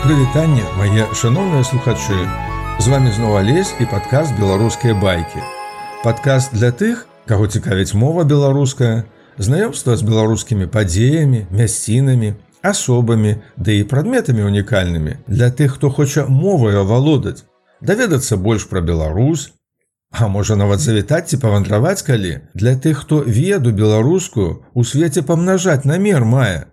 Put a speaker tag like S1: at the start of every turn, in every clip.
S1: Прывітанне, мае шаноўныя слухачы. З вами зноў алесь і падкаст беларускія байкі. Падкаст для тых, каго цікавіць мова беларуская, знаёмства з беларускімі падзеямі, мясцінамі, асобамі, ды і прадметамі унікальнымі для тых, хто хоча моваю авалодаць, даведацца больш пра Беларусь, А можа нават завітаць ці павандраваць калі для тых, хто веду беларускую у свеце памнажаць намер мае.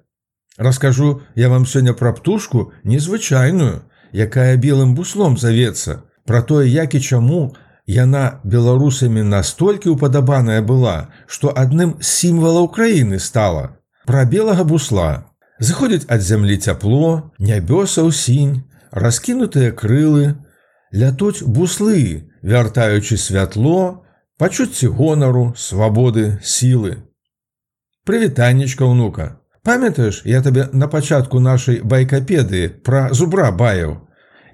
S1: Раскажу я вам сёння пра птушку незвычайную, якая белым буслом завецца, пра тое, як і чаму яна беларусамі настолькі упадабаная была, што адным з сімвалаў краіны стала. Пра белага бусла. Зыходзіць ад зямлі цяпло, нябёсаў сінь, раскінутыя крылы, лятуць буслы, вяртаючы святло, пачуцці гонару, свабоды, сілы. Прывітаннечка ўнука. Памятаеш, я табе на пачатку нашай байкапедыі пра зубра баяў,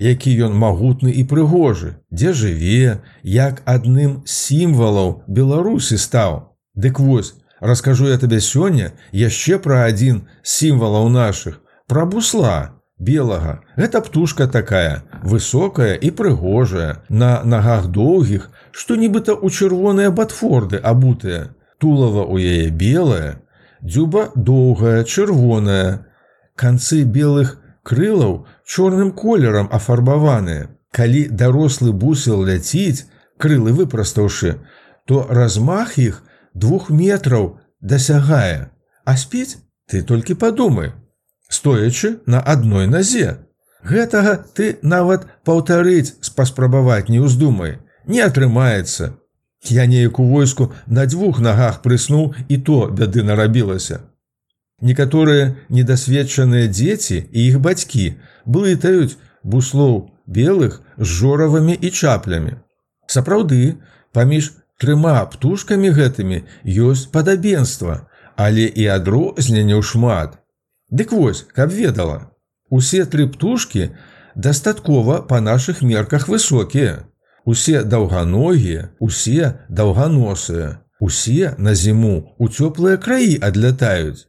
S1: які ён магутны і прыгожы, дзе жыве, як адным з сімвалаў Беларусі стаў. Дык вось, раскажу я табе сёння яшчэ пра адзін з сімвалаў нашых, пра бусла, белага. Гэта птушка такая, высокая і прыгожая, на нагах доўгіх, што нібыта ў чырвоныя батфорды абутыя. Тулава ў яе белая, дзюба доўгая, чырвоная. Канцы белых крылаў чорным колерам афарбаваныя. Калі дарослы бусел ляціць, крылы выпрастаўшы, то размах іх двух метраў дасягае. А спіць ты толькі падумай, стоячы на адной назе. Гэтага ты нават паўтарыць паспрабаваць не ўздумай, не атрымаецца. Я неяк у войску на дзвюх нагах прыснуў і то бяды нарабілася. Некаторыя недасведчаныя дзеці і іх бацькі блытаюць буслоў белых з жоравымі і чаплямі. Сапраўды, паміж трыма птушкамі гэтымі ёсць падабенства, але і адрозненняў шмат. Дык вось, каб ведала. Усе тры птушкі дастаткова па нашых мерках высокія. Усе даўганогія, усе даўганосыя, усе на зіму у цёплыя краі адлятаюць.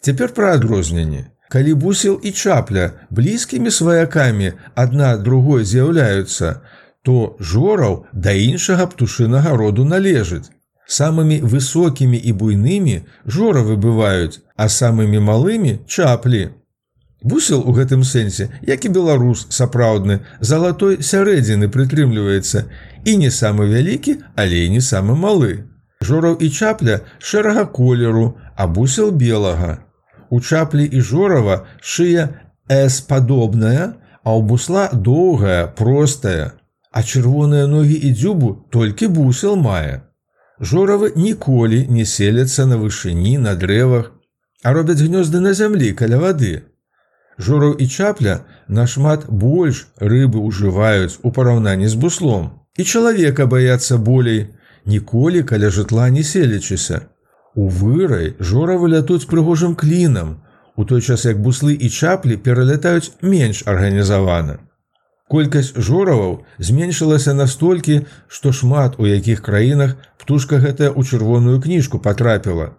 S1: Цяпер пра адрозненне. Калі бусел і чапля блізкімі сваякамі адна другой з'яўляюцца, то жораў да іншага птушынага роду належыць. Самымі высокімі і буйнымі жоравы бываюць, а самымі малымі чаплі. Бусел у гэтым сэнсе, як і беларус сапраўдны, залатой сярэдзіны прытрымліваецца і не самы вялікі, але і не самы малы. Жораў і чапля шэрага колеру, а бусел белага. У чаплі і жорава шыя с падобная, а ў бусла доўгая, простая, а чырвоныя ногі і дзюбу толькі бусел мае. Жоравы ніколі не селяцца на вышыні на дрэвах, а робяць гнёзды на зямлі каля вады. Жораў і чапля нашмат больш рыбы ўжываюць у параўнанні з буслом. І чалавека баяцца болей, ніколі каля жытла не селячыся. У вырай жоравы лятуць прыгожым клінам, у той час як буслы і чаплі пералятаюць менш арганізавана. Колькасць жораваў зменшылася настолькі, што шмат у якіх краінах птушка гэтая ў чырвоную кніжку патрапіла.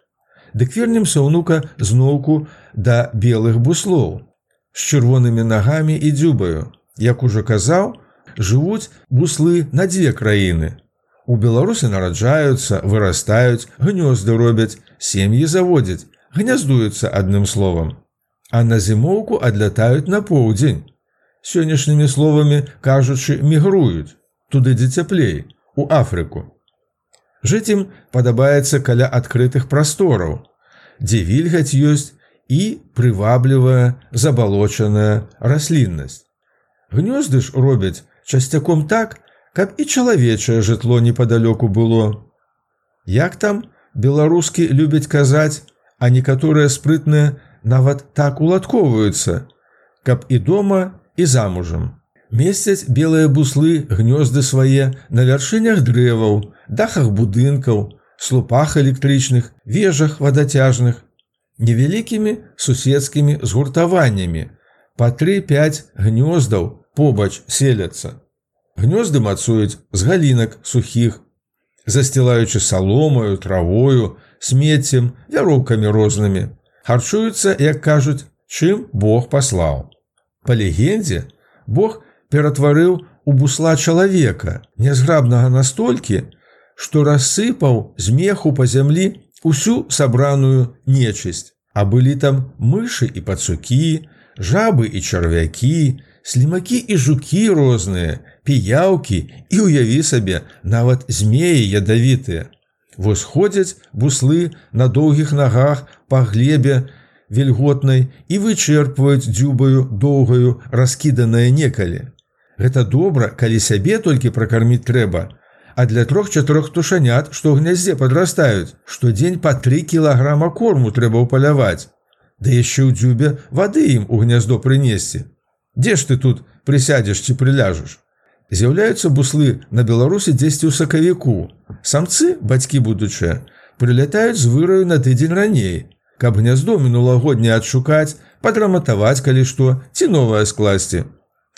S1: Дык вернемся ўнука зноўку да белых буслоў. З чырвонымі нагамі і дзюбаю. Як ужо казаў, жывуць буслы на дзве краіны. У беларусы нараджаюцца, вырастаюць, гнёзды робяць, сем'і заводзяць, гняздуюцца адным словам. А на зімоўку адлятаюць на поўдзень сённяшнімі словамі кажучы мігруюць туды дзе цяплей у Афрыку. Жыць ім падабаецца каля адкрытых прастораў, дзе вільгаць ёсць і прываблівая забалочаная расліннасць. Гнёзды ж робяць часцяком так, каб і чалавечае жытло непадалёку было. Як там беларускі любяць казаць, а некаторыя спрытныя нават так уладковваюцца, каб і дома і замужам. Месяць белыя буслы гнёзды свае на вяршынях дрэваў, дахах будынкаў, слупах электрычных, вежах вадацяжных, невялікімі суседскімі згуртаваннямі, па тры-пяць гнёздаў побач селяцца. Гнёзды мацуюць з галінак сухіх, засцілаючы саломаю, травою, смеццем, вяроўкамі рознымі, харчуюцца, як кажуць, чым Бог паслаў. Па легендзе Бог ператварыў у бусла чалавека, нязграбнага настолькі, што рассыпаў змеху па зямлі усю сабраную нечысць. А былі там мышы і пацукі, жабы і чарвякі, слімакі і жукі розныя, піяўкі і уяві сабе нават змеі ядавітыя. Вось ходзяць буслы на доўгіх нагах па глебе вільготнай і вычэрпваюць дзюбаю доўгаю раскіданае некалі. Гэта добра, калі сябе толькі пракарміць трэба, а для трох-чатырох птушанят, што ў гняздзе падрастаюць, штодзень па тры кілаграма корму трэба ўпаляваць. Да яшчэ ў дзюбе вады ім у гняздо прынесці. Дзе ж ты тут прысядзеш ці прыляжаш? З'яўляюцца буслы на беларусі дзесьці ў сакавіку. Самцы, бацькі будучыя, прылятаюць з выраю на тыдзень раней, каб гняздо мінулагодня адшукаць, падраматаваць калі што ці новае скласці.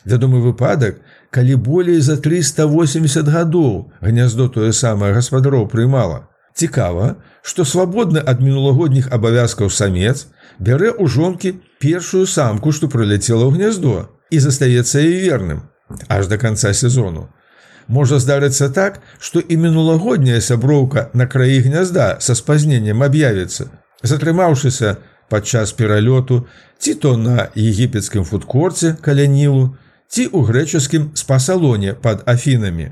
S1: Вядомы выпадак, калі болей за 380 гадоў гняздо тое самае гаспадароў прыймала. Цікава, што свабодны ад мінулагодніх абавязкаў самец бярэ ў жонкі першую самку, што прыляцела ў гняздо і застаецца і верным аж до конца сезону. Можа здарыцца так, што і мінулагодняя сяброўка на краі гнязда са спазненнем аб'явіцца, затрымаўшыся падчас пералёту ці то на егіпецкім фудкорце каля нілу, ці ў грэчаскім спасалоне пад афінамі,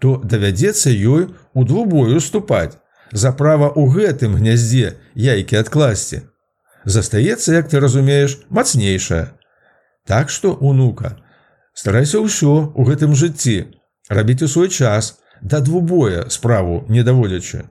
S1: то давядзецца ёй у двубою ступаць за права ў гэтым гняздзе яйкі адкласці. Застаецца, як ты разумееш, мацнейшая. Так што, унука, старайся ўсё ў гэтым жыцці, рабіць у свой час да двубоя справу не даводзячы.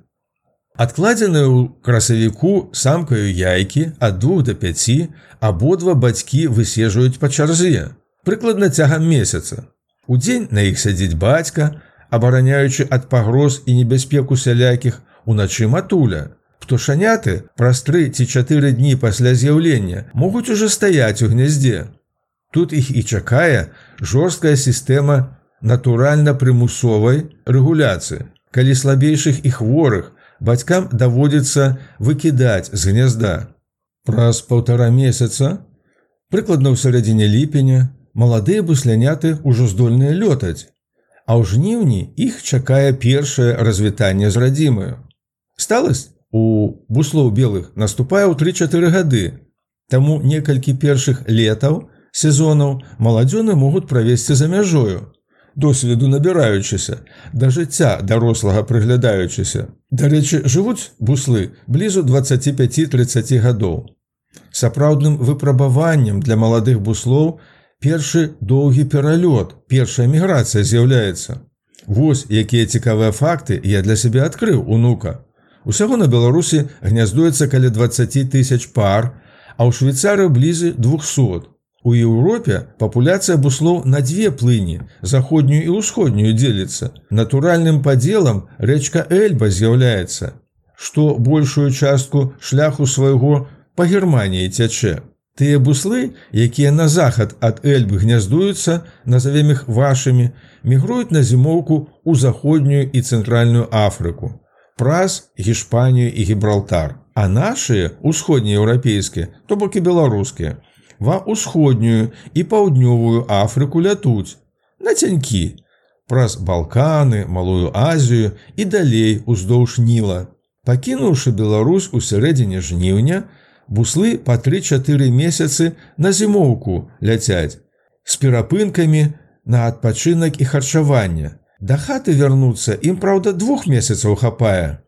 S1: Адкладзеную ў красавіку самкаю яйкі ад двух да пяці абодва бацькі высежваюць па чарзе прыкладна цягам месяца. Удзень на іх сядзіць бацька, абараняючы ад пагроз і небяспеку сялякіх уначы матуля. Птушаняты праз тры ці чатыры дні пасля з'яўлення могуць ужо стаяць у гняздзе. Тут іх і чакае жорсткая сістэма натуральна-прымусовай рэгуляцыі. Калі слабейшых і хворых бацькам даводзіцца выкідаць з гнязда. Праз паўтара месяца, прыкладна ў сярэдзіне ліпеня, маладыя бусляняты ўжо здольныя лётаць, а ў жніўні іх чакае першае развітанне з радзімаю. Сталасць у буслоў белых наступае ў тры-чатыры гады. Таму некалькі першых летаў сезонаў маладзёны могуць правесці за мяжою, досведу набіраючыся, да жыцця дарослага прыглядаючыся. Дарэчы, жывуць буслы блізу 25-30 гадоў. Сапраўдным выпрабаваннем для маладых буслоў першы доўгі пералёт, першая міграцыя з'яўляецца. Вось якія цікавыя факты я для сябе адкрыў унука. Усяго на Беларусі гняздуецца каля 20 тысяч пар, а ў Швейцары блізы 200. У Еўропе папуляцыя буслоў на дзве плыні, заходнюю і ўсходнюю дзеліцца. Натуральным падзелам рэчка Эльба з'яўляецца, што большую частку шляху свайго па Геррманіі цячэ. Тыя буслы, якія на захад ад Эльбы гняздуюцца, назовем іх вашымі, мігруюць на зімоўку ў заходнюю і цэнтральную Афрыку, праз Гішпанію і Гібралтар. А нашыя усходнееўрапейскія, то бок і беларускія, ва ўсходнюю і паўднёвую Афрыку лятуць, на цянькі, праз Балканы, Малую Азію і далей уздоўж ніла. Пакінуўшы Беларусь у сярэдзіне жніўня, буслы па 3-4 месяцы на зімоўку ляцяць з перапынкамі на адпачынак і харчавання. Да хаты вярнуцца ім праўда двух месяцаў хапае.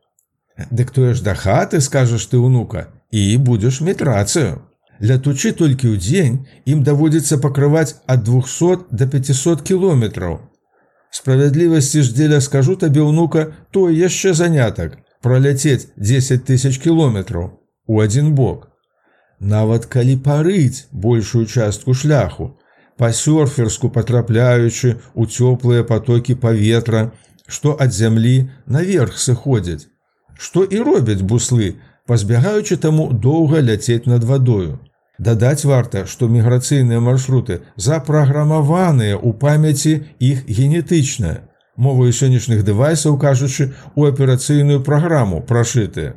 S1: Дык тое ж да хаты скажаш ты унука і будзеш мець рацыю. Лятучы толькі ў дзень ім даводзіцца пакрываць ад 200 до 500 кіметраў. Справядлівасці ж дзеля скажу табе ўнука то яшчэ занятак праляцець 10 тысяч кіметраў у адзін бок нават калі парыць большую частку шляху, па-сёрферску патрапляючы ў цёплыя потокі паветра, што ад зямлі наверх сыходзяць. Што і робяць буслы, пазбягаючы таму доўга ляцець над вадою. Дадаць варта, што міграцыйныя маршруты запраграмаваныя ў памяці іх генетычная. Моваю сённяшніх дэвайсаў кажучы у аперацыйную праграму прашытыя.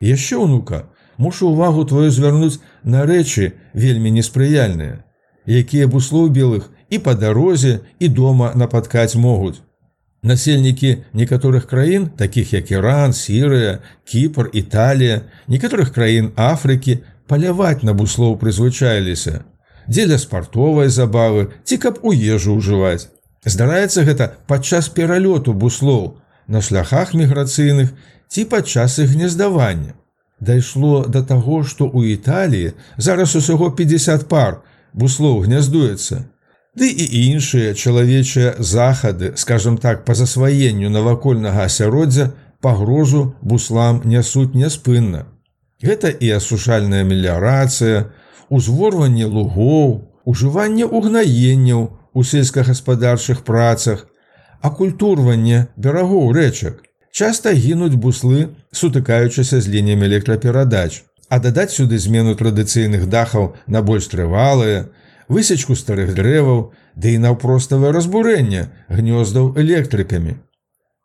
S1: Яшчэ ўнука, мушу увагу твою звярнуць на рэчы вельмі неспрыяльныя. якія буслоў белых і па дарозе і дома напаткаць могуць. Насельнікі некаторых краін, такіх як Іран, Сірыя, Кіпр, Італія, некаторых краін Афрыкі паляваць на буслоў прызвычаіліся. Дзеля спартовай забавы ці каб у ежу ўжываць. Здараецца гэта падчас пералёту буслоў на шляхах міграцыйных ці падчас іх гнездавання. Дайшло да таго, што ў Італіі зараз усяго 50 пар буслоў гняздуецца. Ды і іншыя чалавечыя захады, скажем так, па засваенню навакольнага асяроддзя пагрозу буслам нясуць няспынна. Гэта і асушальная меліярацыя, узворванне лугоў, ужыванне угнаенняў у сельскагаспадарчых працах, акультурванне берагоў рэчак. Часта гінуць буслы, сутыкаючыся з лініямі электраперадач, а дадаць сюды змену традыцыйных дахаў на больш трывалыя, высечку старых дрэваў, ды і наўпроставае разбурэнне гнёздаў электрыкамі.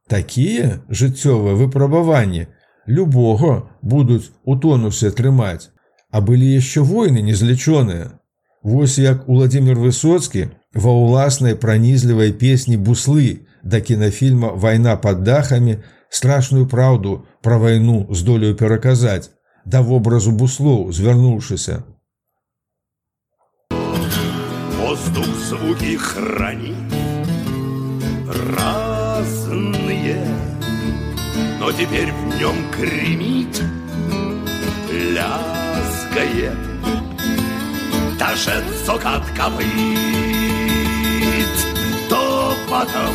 S1: Такія жыццёвыя выпрабаванні любога будуць у тонусе трымаць, а былі яшчэ войны незлічоныя. Вось як Уладзімир Высоцкі ва ўласнай пранізлівай песні буслы да кінафільма вайна под дахамі страшную праўду пра вайну здолею пераказаць да вобразу буслоў звярнуўшыся
S2: воздух звуки хранит разные, но теперь в нем кремит, лязгает, даже цокот копыт, то потом,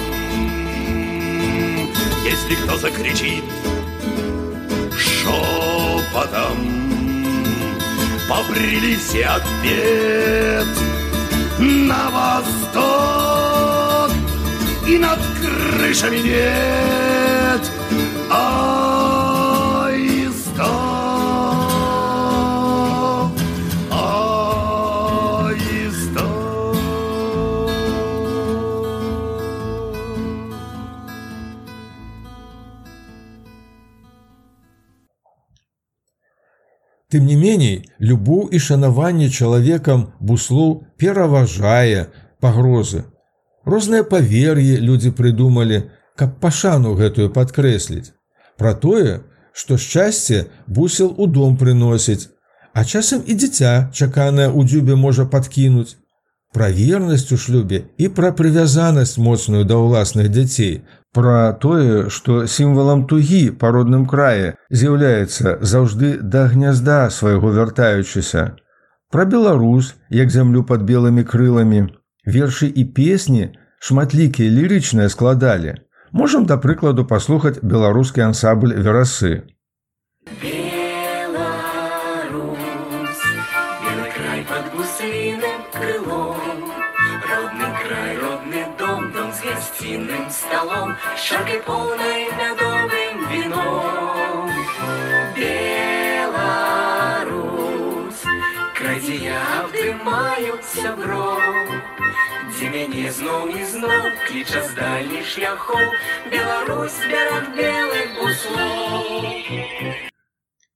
S2: если кто закричит. Шепотом, побрили все ответ на восток И над крышами нет
S1: Тым не меней, любоў і шанаванне чалавекам буслоў пераважае пагрозы. Розныя павер'і людзі прыдумалі, каб пашану гэтую падкрэсліць. Пра тое, што шчасце бусел у дом прыносіць, а часам і дзіця чаканае ў дзюбе можа падкінуць. Пра вернасць у шлюбе і пра прывязанасць моцную да ўласных дзяцей, пра тое, што сімвалам тугі па родным краі з'яўляецца заўжды да гнязда свайго вяртаючыся. Пра беларус, як зямлю пад белымі крыламі, вершы і песні шматлікія лірычныя складалі. Можам, да прыкладу паслухаць беларускі ансабль верасы.
S3: Гостиным столом, шаркой полной медовым вином. Беларусь, край я обдымаюся бром, Дзе мяне зноў і зноў кліча з дальніх шляхоў Беларусь бярак белых буслоў.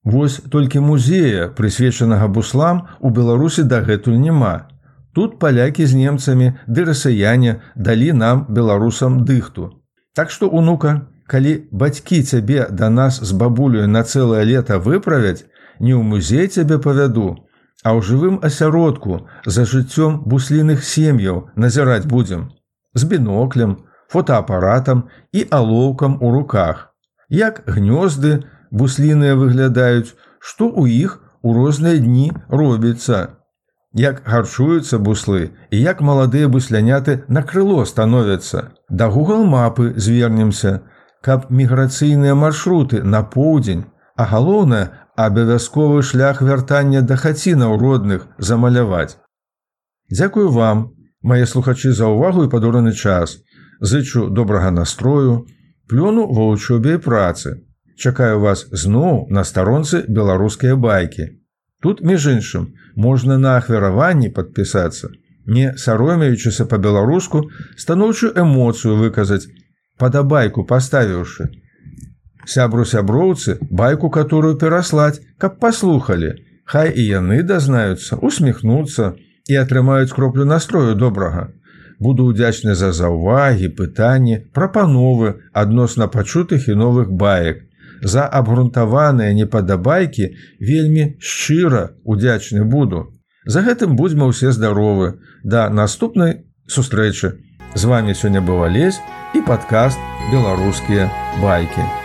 S1: Вось толькі музея, прысвечанага буслам у Беларусі дагэтуль няма. Тут палякі з немцамі ды расаяне далі нам беларусам дыхту. Так што унука, калі бацькі цябе да нас з бабулю на цэлае лета выправяць, не ў музей цябе павяду, а ў жывым асяродку за жыццём бусліных сем'яў назіраць будзем з біноклем, фотоапаратам і алоўкам у руках. Як гнёзды бусліныя выглядаюць, што ў іх у розныя дні робіцца як гарчуюцца буслы і як маладыя бусляняты на крыло становяцца. Да Google мапы звернемся, каб міграцыйныя маршруты на поўдзень, а галоўнае абавязковы шлях вяртання да хацінаў родных замаляваць. Дзякую вам, мае слухачы за ўвагу і падораны час. Зычу добрага настрою, плёну ва вучобе працы. Чакаю вас зноў на старонцы беларускія байкі. Тут між іншым можна на ахвяраванні падпісацца, не саромеючыся па-беларуску станоўчую эмоцыю выказаць, падабайку паставіўшы. Сябру сяброўцы байку, которую пераслаць, каб паслухалі, Хай і яны дазнаюцца, усміхнуцца, і атрымаюць кроплю настрою добрага. Буду ўдзячны за заўвагі, пытанні, прапановы адносна пачутых і новых баек. За абгрунтаваныя непадабайкі вельмі шчыра удзячны буду. За гэтым будзьма ўсе здаровы. Да наступнай сустрэчы. З вами сёння быў алесь і падкаст беларускія байкі.